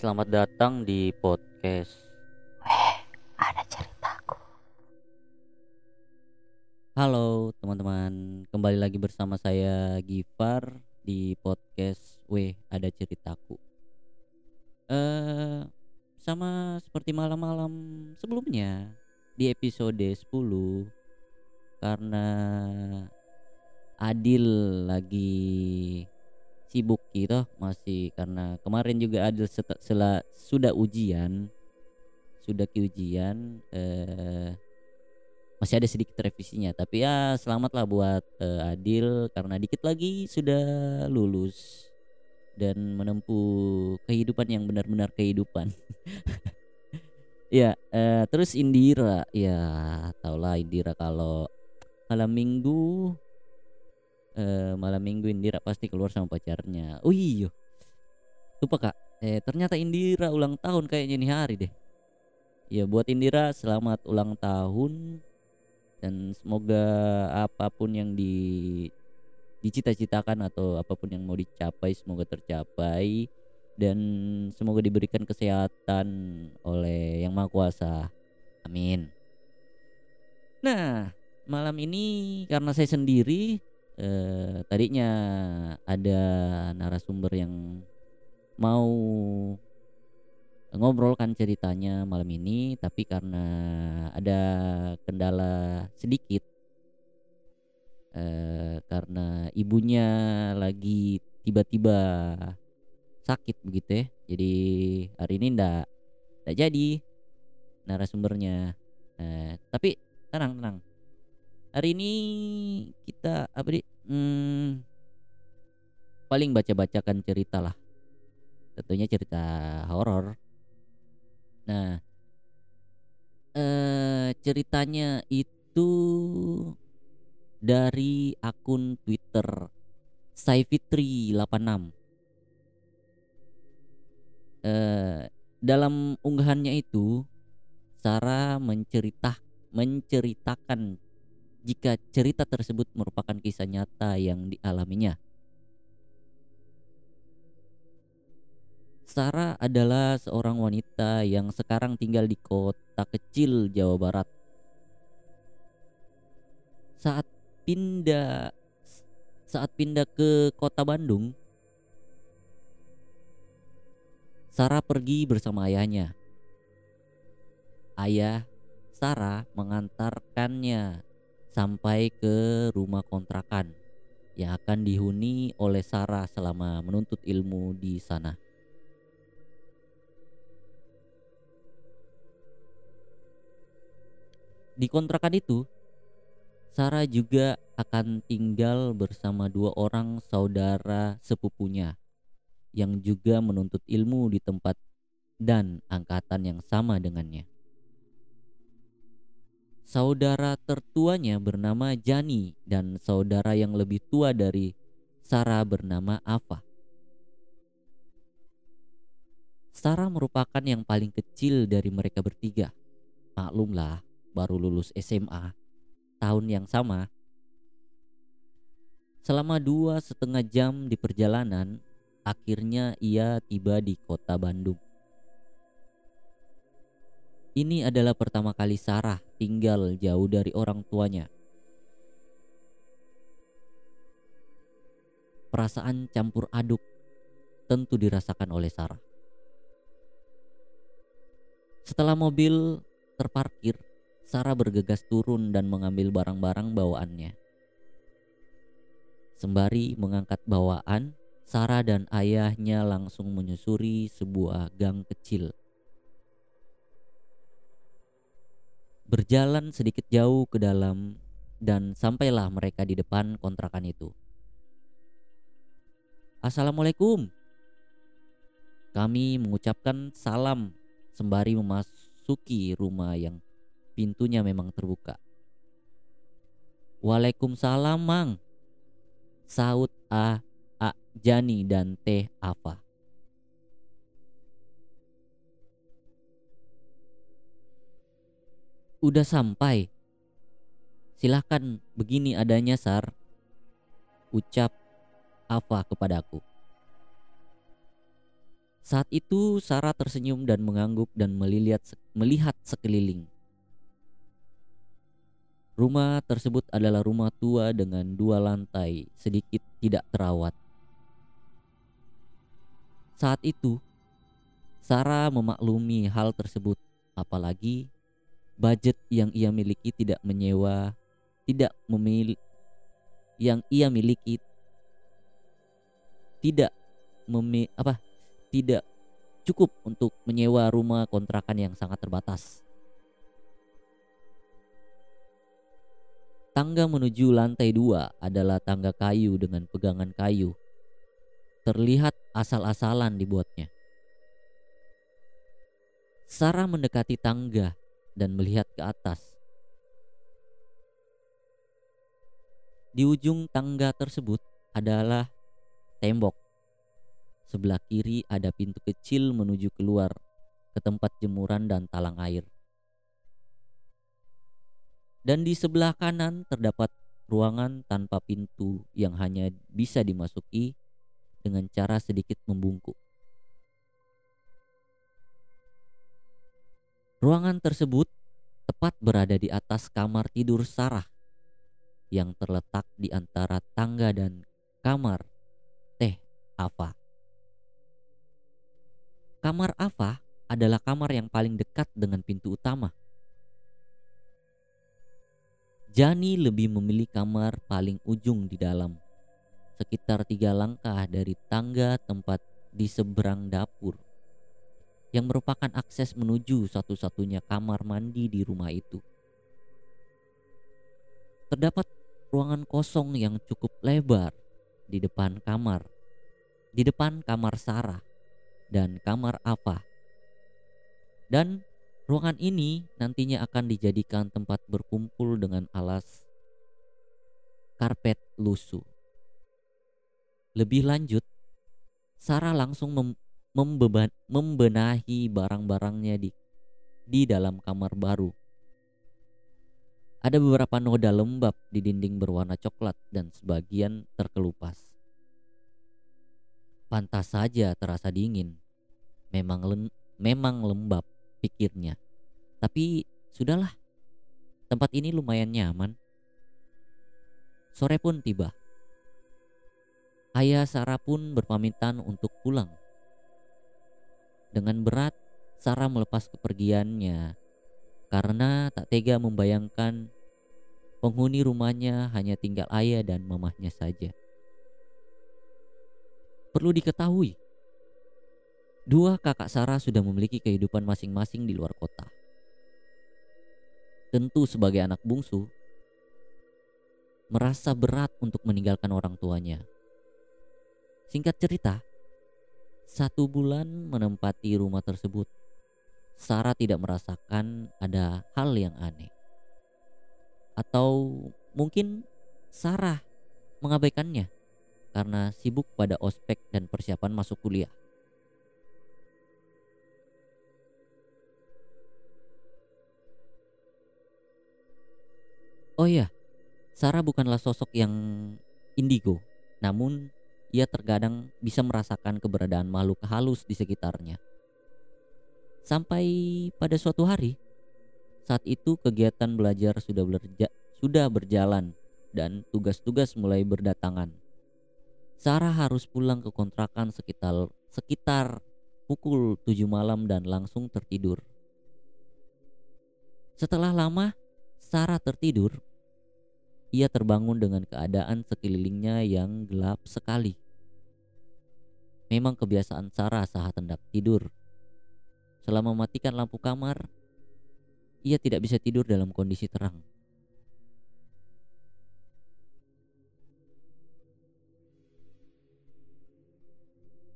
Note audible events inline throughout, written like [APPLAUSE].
selamat datang di podcast. Weh, ada ceritaku. Halo teman-teman, kembali lagi bersama saya Gifar di podcast Weh ada ceritaku. Eh sama seperti malam-malam sebelumnya di episode 10 karena Adil lagi sibuk gitu masih karena kemarin juga Adil sela- sudah ujian sudah ujian eh masih ada sedikit revisinya. Tapi ya selamatlah buat eh, Adil karena dikit lagi sudah lulus dan menempuh kehidupan yang benar-benar kehidupan. [LAUGHS] Ya eh, terus Indira. Ya taulah Indira kalau malam minggu eh, malam minggu Indira pasti keluar sama pacarnya. Oh iya. Lupa kak. Eh ternyata Indira ulang tahun kayaknya nih hari deh. Ya buat Indira selamat ulang tahun. Dan semoga apa pun yang di dicita-citakan atau apa pun yang mau dicapai semoga tercapai. Dan semoga diberikan kesehatan oleh yang maha kuasa. Amin. Nah malam ini karena saya sendiri eh, tadinya ada narasumber yang mau ngobrolkan ceritanya malam ini tapi karena ada kendala sedikit eh, karena ibunya lagi tiba-tiba sakit begitu ya. Jadi hari ini ndak ndak jadi narasumbernya. Eh, tapi tenang tenang hari ini kita apa di hmm, paling baca-bacakan cerita lah. Tentunya cerita horor. Nah, eh ceritanya itu dari akun Twitter Saifitri86. Eh dalam unggahannya itu Sarah menceritah menceritakan jika cerita tersebut merupakan kisah nyata yang dialaminya. Sarah adalah seorang wanita yang sekarang tinggal di kota kecil Jawa Barat. Saat pindah saat pindah ke kota Bandung, Sarah pergi bersama ayahnya. Ayah Sarah mengantarkannya sampai ke rumah kontrakan yang akan dihuni oleh Sarah selama menuntut ilmu di sana. Di kontrakan itu, Sarah juga akan tinggal bersama dua orang saudara sepupunya yang juga menuntut ilmu di tempat dan angkatan yang sama dengannya. Saudara tertuanya bernama Jani dan saudara yang lebih tua dari Sarah bernama Ava. Sarah merupakan yang paling kecil dari mereka bertiga. Maklumlah, baru lulus SMA tahun yang sama. Selama dua setengah jam di perjalanan, akhirnya ia tiba di kota Bandung. Ini adalah pertama kali Sarah tinggal jauh dari orang tuanya. Perasaan campur aduk tentu dirasakan oleh Sarah. Setelah mobil terparkir, Sarah bergegas turun dan mengambil barang-barang bawaannya. Sembari mengangkat bawaan, Sarah dan ayahnya langsung menyusuri sebuah gang kecil. Berjalan sedikit jauh ke dalam dan sampailah mereka di depan kontrakan itu. Assalamualaikum. Kami mengucapkan salam sembari memasuki rumah yang pintunya memang terbuka. Waalaikumsalam, Mang. Saud A. A. Jani dan Teh Ava. Udah sampai. Silahkan begini adanya Sar. Ucap Ava kepadaku. Saat itu Sarah tersenyum dan mengangguk dan melihat melihat sekeliling. Rumah tersebut adalah rumah tua dengan dua lantai, sedikit tidak terawat. Saat itu, Sarah memaklumi hal tersebut, apalagi budget yang ia miliki tidak menyewa, tidak memilih yang ia miliki tidak memi, apa tidak cukup untuk menyewa rumah kontrakan yang sangat terbatas. Tangga menuju lantai dua adalah tangga kayu dengan pegangan kayu. Terlihat asal-asalan dibuatnya. Sarah mendekati tangga dan melihat ke atas. Di ujung tangga tersebut adalah tembok. Sebelah kiri ada pintu kecil menuju keluar ke tempat jemuran dan talang air dan di sebelah kanan terdapat ruangan tanpa pintu yang hanya bisa dimasuki dengan cara sedikit membungkuk. Ruangan tersebut tepat berada di atas kamar tidur Sarah yang terletak di antara tangga dan kamar Teh Ava. Kamar Ava adalah kamar yang paling dekat dengan pintu utama Jani lebih memilih kamar paling ujung di dalam, sekitar tiga langkah dari tangga tempat di seberang dapur, yang merupakan akses menuju satu-satunya kamar mandi di rumah itu. Terdapat ruangan kosong yang cukup lebar di depan kamar, di depan kamar Sarah dan kamar Ava, dan Ruangan ini nantinya akan dijadikan tempat berkumpul dengan alas karpet lusuh. Lebih lanjut, Sarah langsung mem membeban membenahi barang-barangnya di di dalam kamar baru. Ada beberapa noda lembab di dinding berwarna coklat dan sebagian terkelupas. Pantas saja terasa dingin. Memang memang lembab pikirnya. Tapi sudahlah, tempat ini lumayan nyaman. Sore pun tiba. Ayah Sarah pun berpamitan untuk pulang. Dengan berat, Sarah melepas kepergiannya karena tak tega membayangkan penghuni rumahnya hanya tinggal ayah dan mamahnya saja. Perlu diketahui, Dua kakak Sarah sudah memiliki kehidupan masing-masing di luar kota. Tentu sebagai anak bungsu, merasa berat untuk meninggalkan orang tuanya. Singkat cerita, satu bulan menempati rumah tersebut, Sarah tidak merasakan ada hal yang aneh. Atau mungkin Sarah mengabaikannya karena sibuk pada ospek dan persiapan masuk kuliah. Oh iya, Sarah bukanlah sosok yang indigo, namun ia terkadang bisa merasakan keberadaan makhluk halus di sekitarnya. Sampai pada suatu hari, saat itu kegiatan belajar sudah berja sudah berjalan dan tugas-tugas mulai berdatangan. Sarah harus pulang ke kontrakan sekitar sekitar pukul 7 malam dan langsung tertidur. Setelah lama Sarah tertidur, ia terbangun dengan keadaan sekelilingnya yang gelap sekali. Memang kebiasaan Sarah saat hendak tidur. Selama mematikan lampu kamar, ia tidak bisa tidur dalam kondisi terang.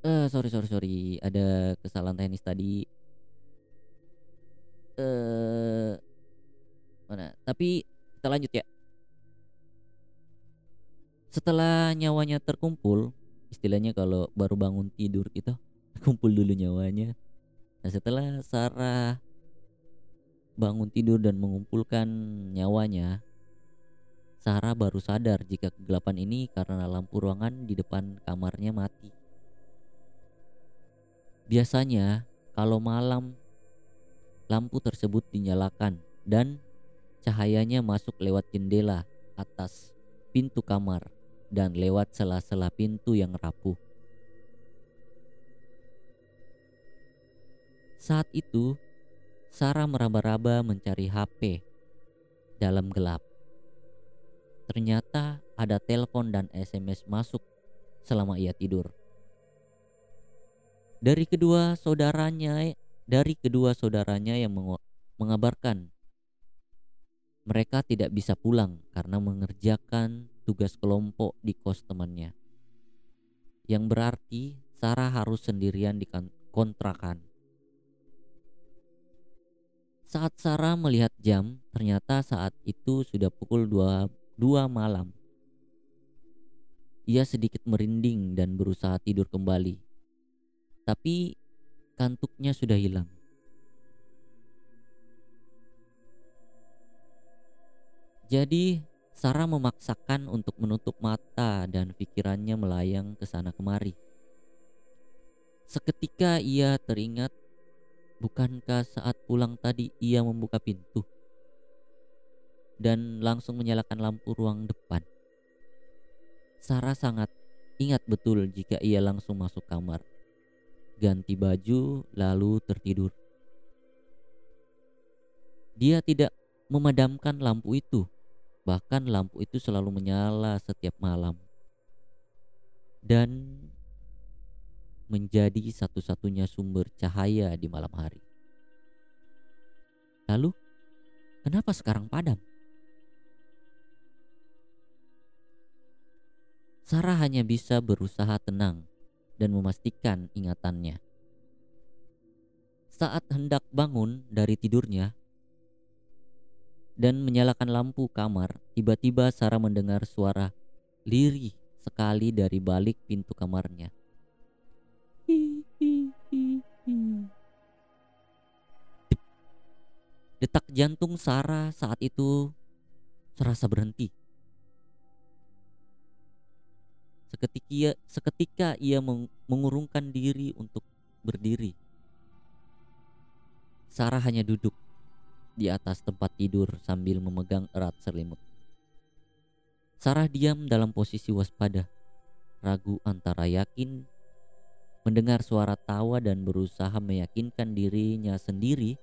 Uh, sorry sorry sorry, ada kesalahan teknis tadi. Uh, mana? Tapi kita lanjut ya. Setelah nyawanya terkumpul, istilahnya kalau baru bangun tidur gitu, [LAUGHS] kumpul dulu nyawanya. Nah, setelah Sarah bangun tidur dan mengumpulkan nyawanya, Sarah baru sadar jika kegelapan ini karena lampu ruangan di depan kamarnya mati. Biasanya kalau malam lampu tersebut dinyalakan dan cahayanya masuk lewat jendela atas pintu kamar dan lewat sela-sela pintu yang rapuh. Saat itu, Sarah meraba-raba mencari HP dalam gelap. Ternyata ada telepon dan SMS masuk selama ia tidur. Dari kedua saudaranya, dari kedua saudaranya yang mengabarkan mereka tidak bisa pulang karena mengerjakan tugas kelompok di kos temannya. Yang berarti Sarah harus sendirian di kan-, kontrakan. Saat Sarah melihat jam, ternyata saat itu sudah pukul 2, 2 malam. Ia sedikit merinding dan berusaha tidur kembali. Tapi kantuknya sudah hilang. Jadi Sarah memaksakan untuk menutup mata dan pikirannya melayang ke sana kemari. Seketika ia teringat Bukankah saat pulang tadi ia membuka pintu dan langsung menyalakan lampu ruang depan? Sarah sangat ingat betul jika ia langsung masuk kamar, ganti baju, lalu tertidur. Dia tidak memadamkan lampu itu, bahkan lampu itu selalu menyala setiap malam. Dan menjadi satu-satunya sumber cahaya di malam hari. Lalu, kenapa sekarang padam? Sarah hanya bisa berusaha tenang dan memastikan ingatannya. Saat hendak bangun dari tidurnya dan menyalakan lampu kamar, tiba-tiba Sarah mendengar suara lirih sekali dari balik pintu kamarnya. Detak jantung Sarah saat itu serasa berhenti. Seketika seketika ia mengurungkan diri untuk berdiri. Sarah hanya duduk di atas tempat tidur sambil memegang erat selimut. Sarah diam dalam posisi waspada, ragu antara yakin mendengar suara tawa dan berusaha meyakinkan dirinya sendiri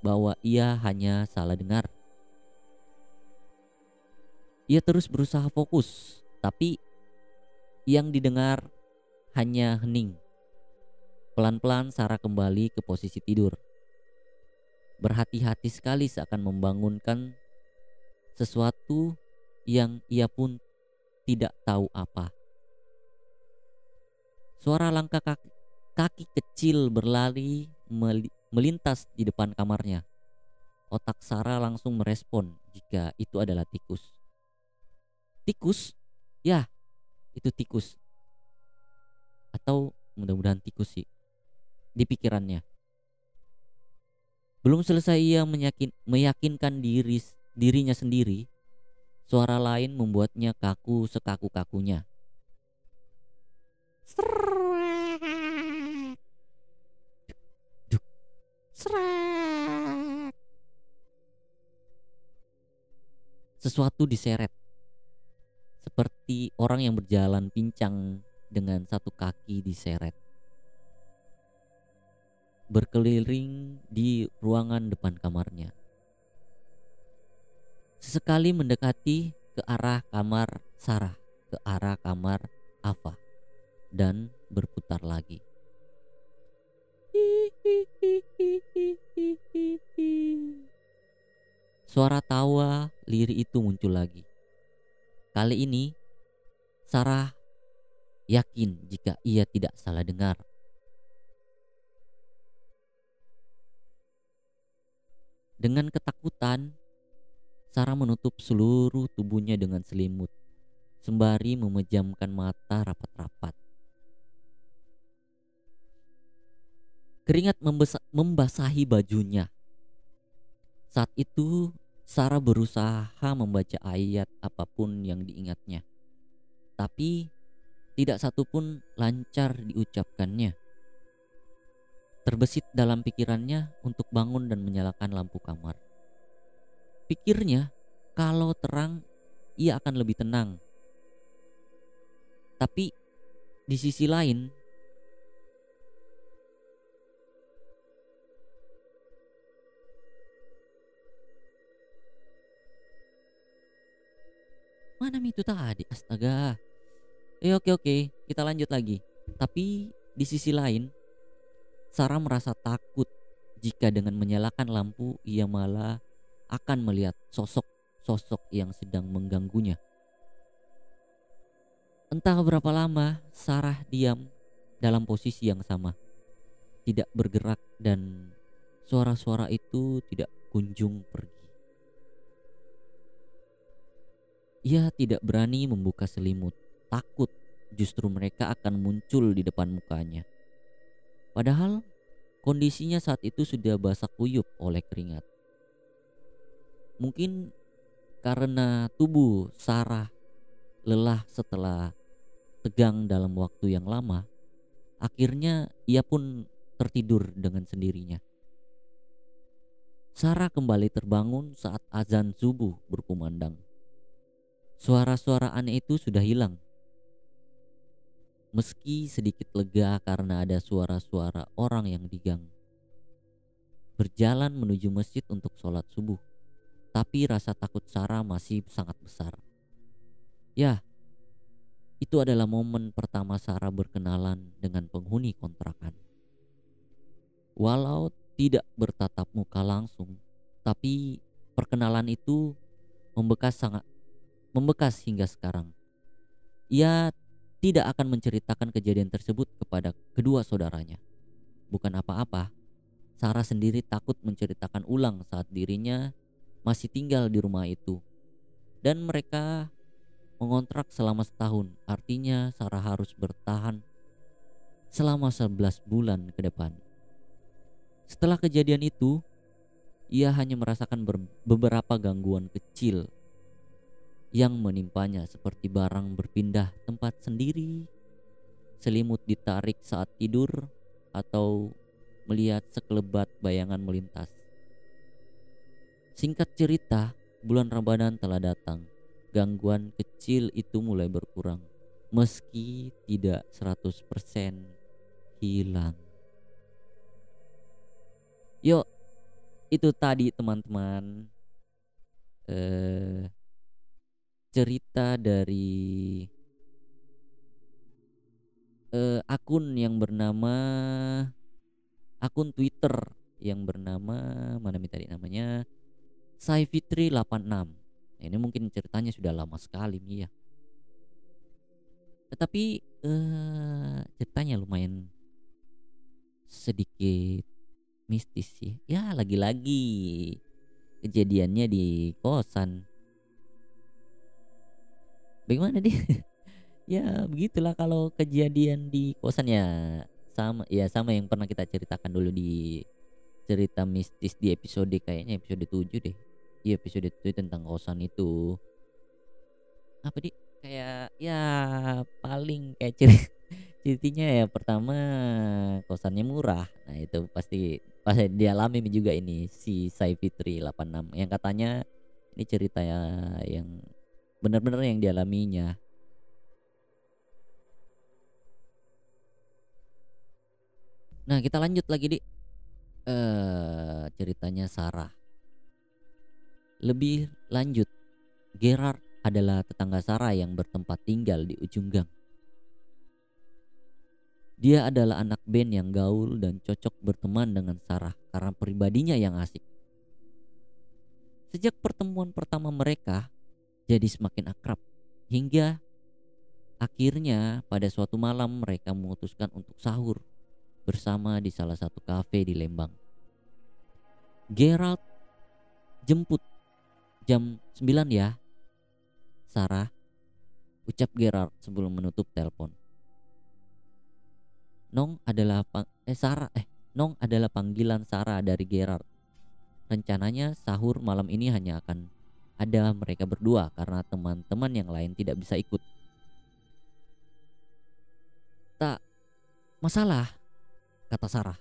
bahwa ia hanya salah dengar. Ia terus berusaha fokus, tapi yang didengar hanya hening. Pelan-pelan Sarah kembali ke posisi tidur. Berhati-hati sekali seakan membangunkan sesuatu yang ia pun tidak tahu apa. Suara langkah kaki, kecil berlari melintas di depan kamarnya. Otak Sarah langsung merespon jika itu adalah tikus. Tikus? Ya, itu tikus. Atau mudah-mudahan tikus sih. Di pikirannya. Belum selesai ia meyakin, meyakinkan diri dirinya sendiri, suara lain membuatnya kaku sekaku-kakunya. Sesuatu diseret. Seperti orang yang berjalan pincang dengan satu kaki diseret. Berkeliling di ruangan depan kamarnya. Sesekali mendekati ke arah kamar Sarah, ke arah kamar Ava, dan berputar lagi. Suara tawa liri itu muncul lagi. Kali ini Sarah yakin jika ia tidak salah dengar. Dengan ketakutan, Sarah menutup seluruh tubuhnya dengan selimut, sembari memejamkan mata rapat-rapat. Keringat membasahi bajunya. Saat itu Sarah berusaha membaca ayat apa pun yang diingatnya. Tapi tidak satu pun lancar diucapkannya. Terbesit dalam pikirannya untuk bangun dan menyalakan lampu kamar. Pikirnya, kalau terang ia akan lebih tenang. Tapi di sisi lain, mana itu tadi? Astaga. Eh oke oke, kita lanjut lagi. Tapi di sisi lain, Sarah merasa takut jika dengan menyalakan lampu ia malah akan melihat sosok-sosok yang sedang mengganggunya. Entah berapa lama Sarah diam dalam posisi yang sama, tidak bergerak dan suara-suara itu tidak kunjung pergi. Ia tidak berani membuka selimut, takut justru mereka akan muncul di depan mukanya. Padahal kondisinya saat itu sudah basah kuyup oleh keringat. Mungkin karena tubuh Sarah lelah setelah tegang dalam waktu yang lama, akhirnya ia pun tertidur dengan sendirinya. Sarah kembali terbangun saat azan subuh berkumandang. Suara-suara aneh itu sudah hilang. Meski sedikit lega karena ada suara-suara orang yang digang. Berjalan menuju masjid untuk sholat subuh. Tapi rasa takut Sarah masih sangat besar. Ya, itu adalah momen pertama Sarah berkenalan dengan penghuni kontrakan. Walau tidak bertatap muka langsung, tapi perkenalan itu membekas sangat membekas hingga sekarang. Ia tidak akan menceritakan kejadian tersebut kepada kedua saudaranya. Bukan apa-apa, Sarah sendiri takut menceritakan ulang saat dirinya masih tinggal di rumah itu. Dan mereka mengontrak selama setahun, artinya Sarah harus bertahan selama 11 bulan ke depan. Setelah kejadian itu, ia hanya merasakan beberapa gangguan kecil yang menimpanya seperti barang berpindah tempat sendiri, selimut ditarik saat tidur, atau melihat sekelebat bayangan melintas. Singkat cerita, bulan Ramadan telah datang. Gangguan kecil itu mulai berkurang meski tidak 100% hilang. Yuk, itu tadi teman-teman. Eh cerita dari uh, akun yang bernama akun Twitter yang bernama mana tadi namanya Saifitri 86. Nah, ini mungkin ceritanya sudah lama sekali nih ya. Tetapi uh, ceritanya lumayan sedikit mistis sih. Ya lagi-lagi kejadiannya di kosan bagaimana dia? [LAUGHS] Ya begitulah kalau kejadian di kosan ya sama ya sama yang pernah kita ceritakan dulu di cerita mistis di episode kayaknya episode 7 deh. Iya episode 7 tentang kosan itu. Apa di kayak ya paling kayak cerita [LAUGHS] ceritanya ya pertama kosannya murah. Nah itu pasti pasti dialami juga ini si Saifitri 86 yang katanya ini cerita ya yang benar-benar yang dialaminya. Nah kita lanjut lagi di uh, ceritanya Sarah. Lebih lanjut Gerard adalah tetangga Sarah yang bertempat tinggal di ujung gang. Dia adalah anak band yang gaul dan cocok berteman dengan Sarah karena pribadinya yang asik. Sejak pertemuan pertama mereka, jadi semakin akrab hingga akhirnya pada suatu malam mereka memutuskan untuk sahur bersama di salah satu kafe di Lembang. Gerald jemput jam 9 ya. Sarah ucap Gerald sebelum menutup telepon. Nong adalah eh Sarah eh Nong adalah panggilan Sarah dari Gerard. Rencananya sahur malam ini hanya akan ada mereka berdua karena teman-teman yang lain tidak bisa ikut. Tak masalah, kata Sarah.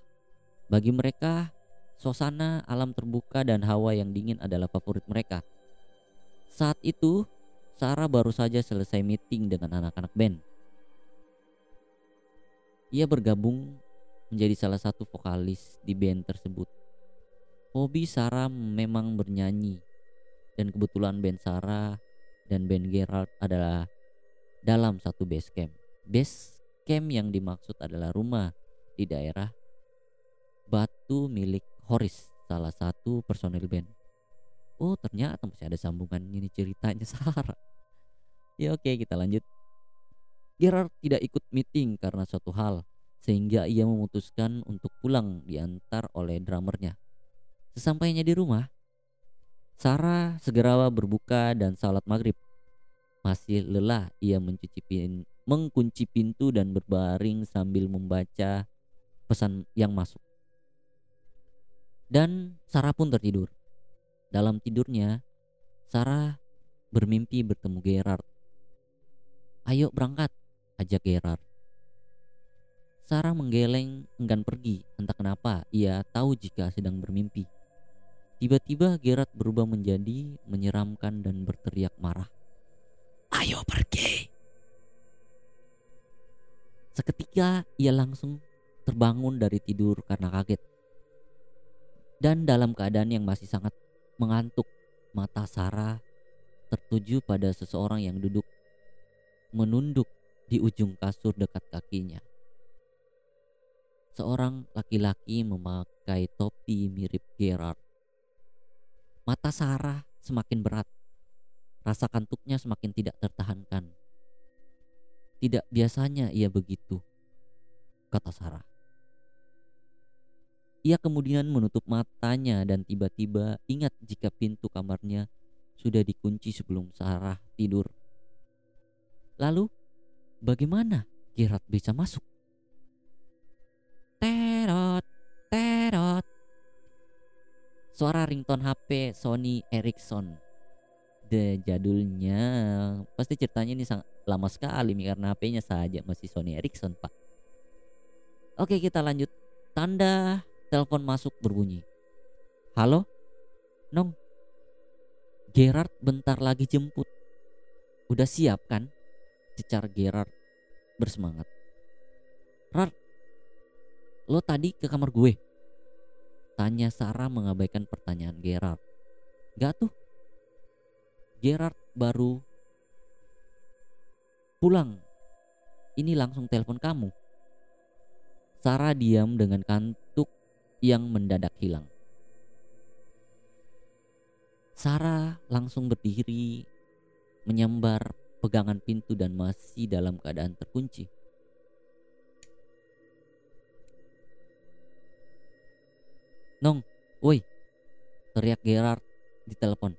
Bagi mereka, suasana alam terbuka dan hawa yang dingin adalah favorit mereka. Saat itu, Sarah baru saja selesai meeting dengan anak-anak band. Ia bergabung menjadi salah satu vokalis di band tersebut. Hobi Sarah memang bernyanyi dan kebetulan band Sarah dan band Gerald adalah dalam satu base camp. Base camp yang dimaksud adalah rumah di daerah Batu milik Horis, salah satu personil band. Oh ternyata masih ada sambungan ini ceritanya [LAUGHS] Sarah. Ya oke kita lanjut. Gerard tidak ikut meeting karena suatu hal sehingga ia memutuskan untuk pulang diantar oleh drummernya. Sesampainya di rumah, Sarah segera berbuka dan salat maghrib. Masih lelah ia mencuci pin, mengunci pintu dan berbaring sambil membaca pesan yang masuk. Dan Sarah pun tertidur. Dalam tidurnya, Sarah bermimpi bertemu Gerard. Ayo berangkat, ajak Gerard. Sarah menggeleng enggan pergi, entah kenapa ia tahu jika sedang bermimpi. Tiba-tiba Gerard berubah menjadi menyeramkan dan berteriak marah. Ayo pergi! Seketika ia langsung terbangun dari tidur karena kaget. Dan dalam keadaan yang masih sangat mengantuk, mata Sarah tertuju pada seseorang yang duduk menunduk di ujung kasur dekat kakinya seorang laki-laki memakai topi mirip Gerard. Mata Sarah semakin berat. Rasa kantuknya semakin tidak tertahankan. Tidak biasanya ia begitu, kata Sarah. Ia kemudian menutup matanya dan tiba-tiba ingat jika pintu kamarnya sudah dikunci sebelum Sarah tidur. Lalu, bagaimana Gerard bisa masuk? Suara ringtone HP Sony Ericsson. The jadulnya pasti ceritanya ini sangat lama sekali karena HP-nya saja masih Sony Ericsson, Pak. Oke, kita lanjut. Tanda telepon masuk berbunyi. Halo? Nong. Gerard bentar lagi jemput. Udah siap kan? Cecar Gerard bersemangat. Rard, Lo tadi ke kamar gue? Tanya Sarah mengabaikan pertanyaan Gerard. Gak tuh. Gerard baru pulang. Ini langsung telepon kamu. Sarah diam dengan kantuk yang mendadak hilang. Sarah langsung berdiri menyambar pegangan pintu dan masih dalam keadaan terkunci. Nong, woi. Teriak Gerard di telepon.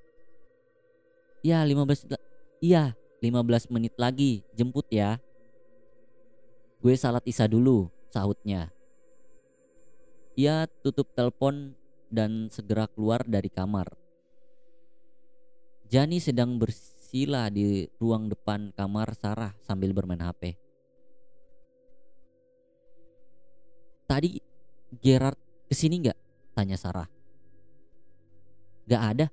Ya 15 Iya 15 menit lagi jemput ya Gue salat isya dulu sahutnya Ia tutup telepon dan segera keluar dari kamar Jani sedang bersila di ruang depan kamar Sarah sambil bermain HP Tadi Gerard ke sini nggak? Tanya Sarah. Gak ada.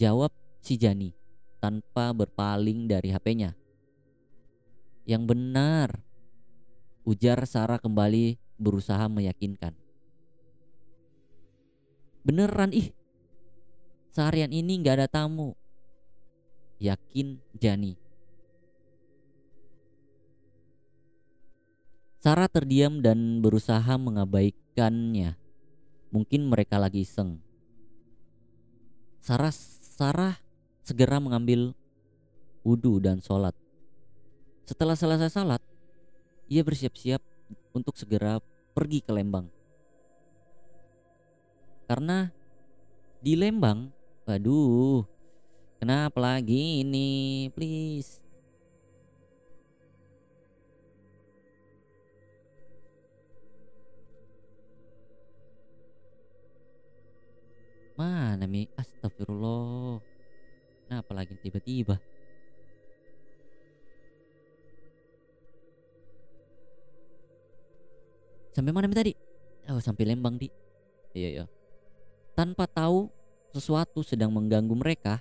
Jawab si Jani tanpa berpaling dari HP-nya. Yang benar. Ujar Sarah kembali berusaha meyakinkan. Beneran ih. Seharian ini gak ada tamu. Yakin Jani. Sarah terdiam dan berusaha mengabaikan ikannya. Mungkin mereka lagi iseng. Sarah Sarah segera mengambil wudhu dan sholat. Setelah selesai sholat, ia bersiap-siap untuk segera pergi ke Lembang. Karena di Lembang, waduh, kenapa lagi ini, please. Mana Mi? Astagfirullah. Nah, apalagi tiba-tiba. Sampai mana tadi? Oh, sampai Lembang di. Iya ya. Tanpa tahu sesuatu sedang mengganggu mereka,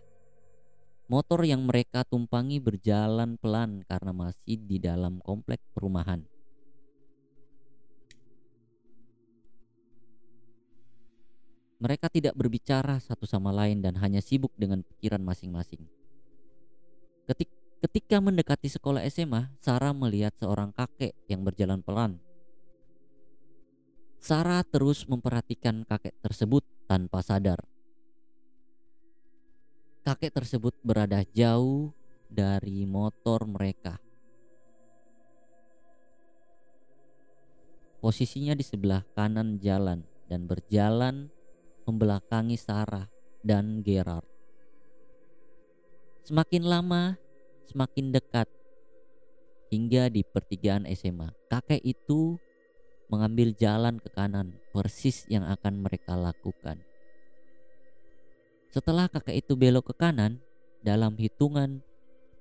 motor yang mereka tumpangi berjalan pelan karena masih di dalam komplek perumahan. Mereka tidak berbicara satu sama lain dan hanya sibuk dengan pikiran masing-masing. Ketik, ketika mendekati sekolah SMA, Sarah melihat seorang kakek yang berjalan pelan. Sarah terus memperhatikan kakek tersebut tanpa sadar. Kakek tersebut berada jauh dari motor mereka. Posisinya di sebelah kanan jalan dan berjalan membelakangi Sarah dan Gerard. Semakin lama, semakin dekat hingga di pertigaan SMA. Kakek itu mengambil jalan ke kanan, persis yang akan mereka lakukan. Setelah kakek itu belok ke kanan, dalam hitungan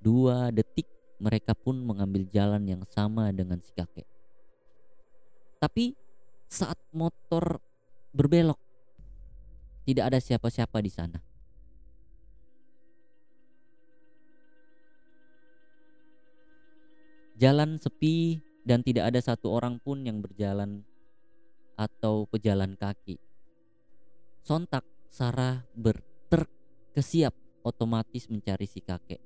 dua detik mereka pun mengambil jalan yang sama dengan si kakek. Tapi saat motor berbelok tidak ada siapa-siapa di sana. Jalan sepi dan tidak ada satu orang pun yang berjalan atau pejalan kaki. Sontak Sarah berterkesiap otomatis mencari si kakek.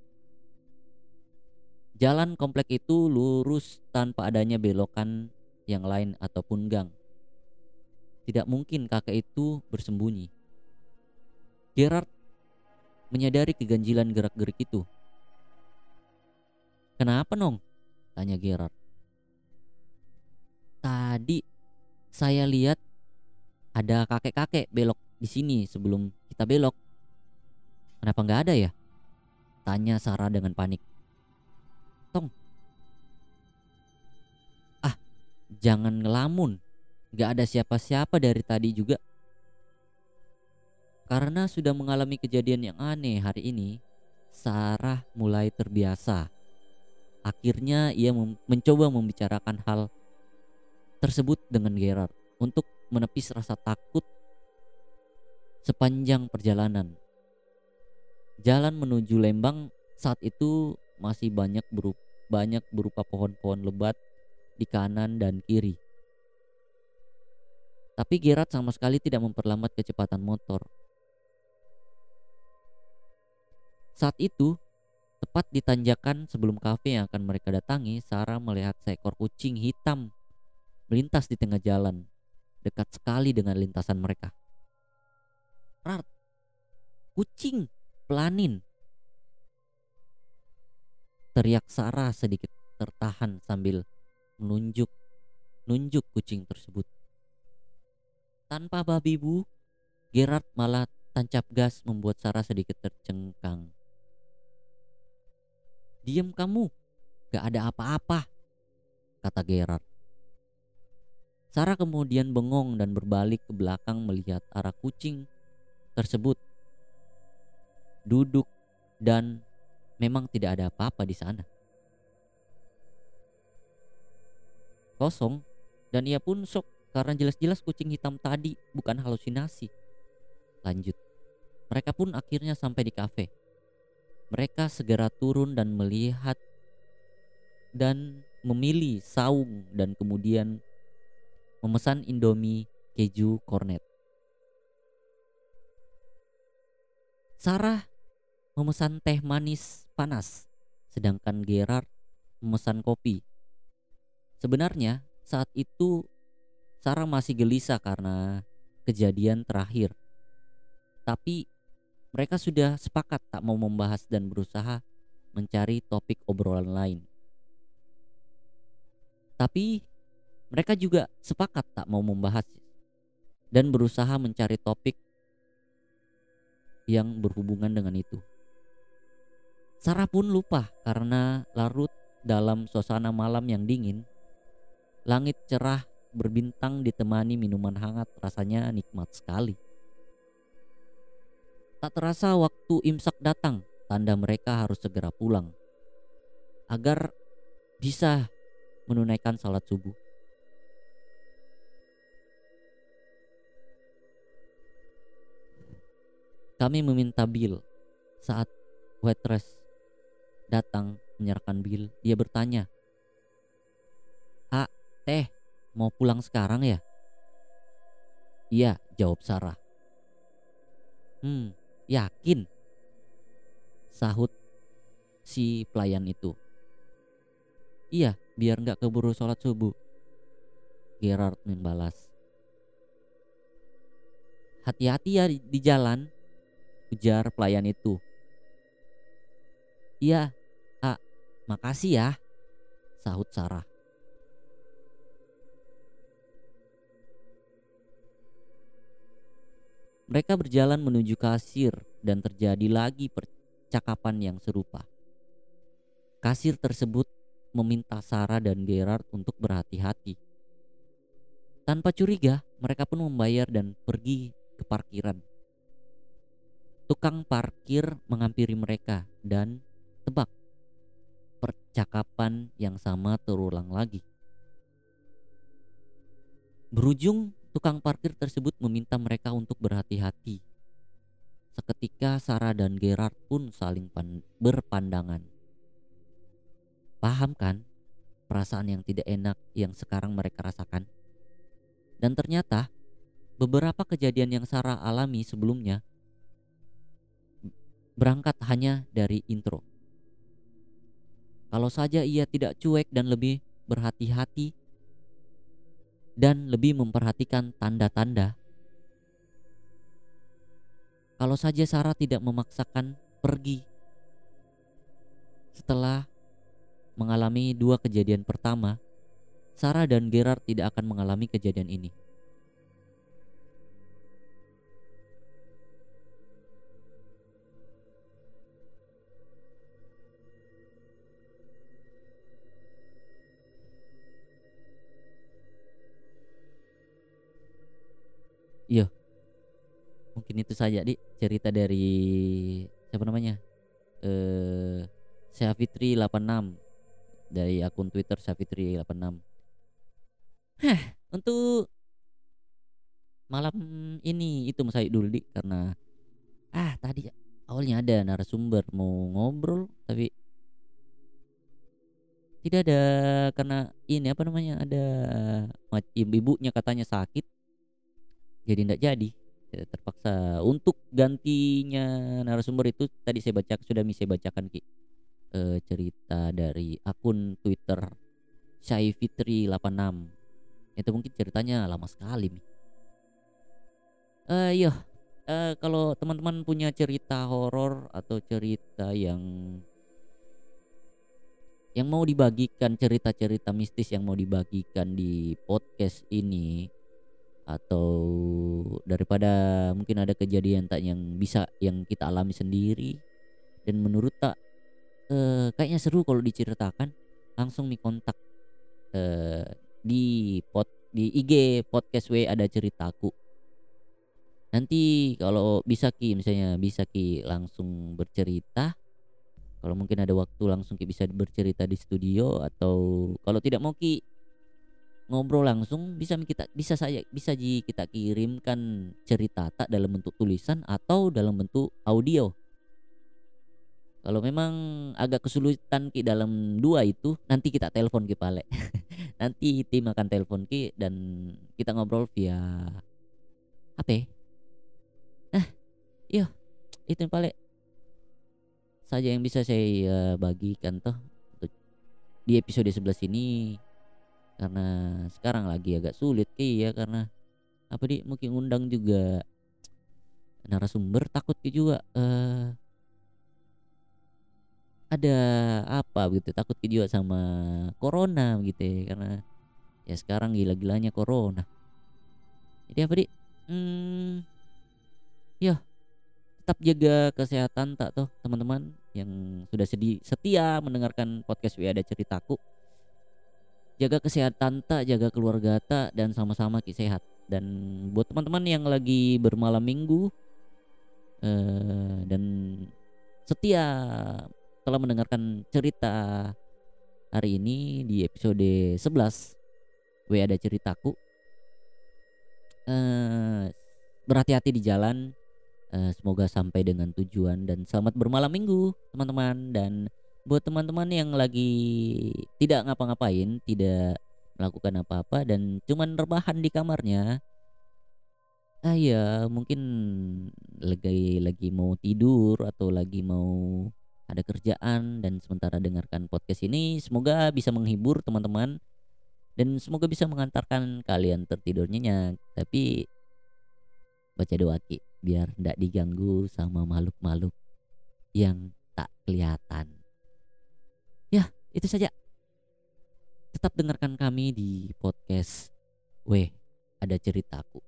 Jalan komplek itu lurus tanpa adanya belokan yang lain ataupun gang. Tidak mungkin kakek itu bersembunyi. Gerard menyadari keganjilan gerak-gerik itu. Kenapa nong? Tanya Gerard. Tadi saya lihat ada kakek-kakek belok di sini sebelum kita belok. Kenapa nggak ada ya? Tanya Sarah dengan panik. Tong. Ah, jangan ngelamun. Gak ada siapa-siapa dari tadi juga. Karena sudah mengalami kejadian yang aneh hari ini, Sarah mulai terbiasa. Akhirnya ia mem mencoba membicarakan hal tersebut dengan Gerard untuk menepis rasa takut sepanjang perjalanan. Jalan menuju Lembang saat itu masih banyak berupa, banyak berupa pohon-pohon lebat di kanan dan kiri. Tapi Gerard sama sekali tidak memperlambat kecepatan motor. Saat itu, tepat di tanjakan sebelum kafe yang akan mereka datangi, Sarah melihat seekor kucing hitam melintas di tengah jalan, dekat sekali dengan lintasan mereka. Rart, kucing, pelanin. Teriak Sarah sedikit tertahan sambil menunjuk nunjuk kucing tersebut. Tanpa babi bu, Gerard malah tancap gas membuat Sarah sedikit tercengkang. Diam kamu, gak ada apa-apa, kata Gerard. Sarah kemudian bengong dan berbalik ke belakang melihat arah kucing tersebut duduk dan memang tidak ada apa-apa di sana. Kosong dan ia pun shock karena jelas-jelas kucing hitam tadi bukan halusinasi. Lanjut, mereka pun akhirnya sampai di kafe. Mereka segera turun dan melihat dan memilih saung dan kemudian memesan Indomie keju kornet. Sarah memesan teh manis panas, sedangkan Gerard memesan kopi. Sebenarnya saat itu Sarah masih gelisah karena kejadian terakhir. Tapi mereka sudah sepakat tak mau membahas dan berusaha mencari topik obrolan lain. Tapi mereka juga sepakat tak mau membahas dan berusaha mencari topik yang berhubungan dengan itu. Sarah pun lupa karena larut dalam suasana malam yang dingin. Langit cerah berbintang ditemani minuman hangat rasanya nikmat sekali. Tak terasa waktu imsak datang, tanda mereka harus segera pulang agar bisa menunaikan salat subuh. Kami meminta Bill saat waitress datang menyerahkan Bill. Dia bertanya, "A, teh, mau pulang sekarang ya?" "Iya," jawab Sarah. Hmm, yakin?" sahut si pelayan itu. "Iya, biar nggak keburu sholat subuh." Gerard membalas. Hati-hati ya di jalan, ujar pelayan itu. Iya, A, makasih ya, sahut Sarah. Mereka berjalan menuju kasir dan terjadi lagi percakapan yang serupa. Kasir tersebut meminta Sarah dan Gerard untuk berhati-hati. Tanpa curiga, mereka pun membayar dan pergi ke parkiran. Tukang parkir menghampiri mereka dan tebak percakapan yang sama terulang lagi. Berujung, tukang parkir tersebut meminta mereka untuk berhati-hati. Seketika Sarah dan Gerard pun saling pan- berpandangan. Paham kan perasaan yang tidak enak yang sekarang mereka rasakan? Dan ternyata beberapa kejadian yang Sarah alami sebelumnya berangkat hanya dari intro. Kalau saja ia tidak cuek dan lebih berhati-hati dan lebih memperhatikan tanda-tanda. Kalau saja Sarah tidak memaksakan pergi setelah mengalami dua kejadian pertama, Sarah dan Gerard tidak akan mengalami kejadian ini. Mungkin itu saja di cerita dari siapa namanya? Eh Syafitri 86 dari akun Twitter Syafitri 86. Heh, untuk malam ini itu saya dulu di karena ah tadi awalnya ada narasumber mau ngobrol tapi tidak ada karena ini apa namanya ada ibu-ibunya katanya sakit jadi tidak jadi Ya, terpaksa untuk gantinya narasumber itu tadi saya baca sudah saya bacakan ki. Eh, cerita dari akun Twitter Syai Fitri 86 itu mungkin ceritanya lama sekali nih iya. Eh, kalau teman-teman punya cerita horor atau cerita yang yang mau dibagikan cerita-cerita mistis yang mau dibagikan di podcast ini atau daripada mungkin ada kejadian tak yang bisa yang kita alami sendiri. Dan menurut tak eh, kayaknya seru kalau diceritakan. Langsung mi kontak eh, di pot di IG podcast W ada ceritaku. Nanti kalau bisa ki misalnya bisa ki langsung bercerita. Kalau mungkin ada waktu langsung ki bisa bercerita di studio. Atau kalau tidak mau ki ngobrol langsung bisa kita bisa saja bisa ji kita kirimkan cerita tak dalam bentuk tulisan atau dalam bentuk audio. Kalau memang agak kesulitan ki dalam dua itu nanti kita telepon ki pale. [LAUGHS] Nanti tim akan telepon ki dan kita ngobrol via HP nah iya itu yang pale. Saja yang bisa saya eh, bagikan toh di episode 11 ini karena sekarang lagi agak sulit ki ya karena apa di mungkin undang juga narasumber takut juga eh ada apa gitu takut juga sama corona gitu ya karena ya sekarang gila-gilanya corona. Jadi apa di hmm, ya tetap jaga kesehatan tak toh teman-teman yang sudah sedi setia mendengarkan podcast W ada ceritaku jaga kesehatan tak jaga keluarga tak dan sama-sama ki sehat. Dan buat teman-teman yang lagi bermalam minggu eh, dan setia telah mendengarkan cerita hari ini di episode 11 W ada ceritaku eh, berhati-hati di jalan. Eh, semoga sampai dengan tujuan dan selamat bermalam minggu teman-teman. Dan buat teman-teman yang lagi tidak ngapa-ngapain, tidak melakukan apa-apa dan cuman rebahan di kamarnya. Ah ya, mungkin lagi lagi mau tidur atau lagi mau ada kerjaan dan sementara dengarkan podcast ini semoga bisa menghibur teman-teman dan semoga bisa mengantarkan kalian tertidur nyenyak. Tapi baca doa Ki biar tidak diganggu sama makhluk-makhluk yang tak kelihatan. Itu saja. Tetap dengarkan kami di podcast Weh, ada ceritaku.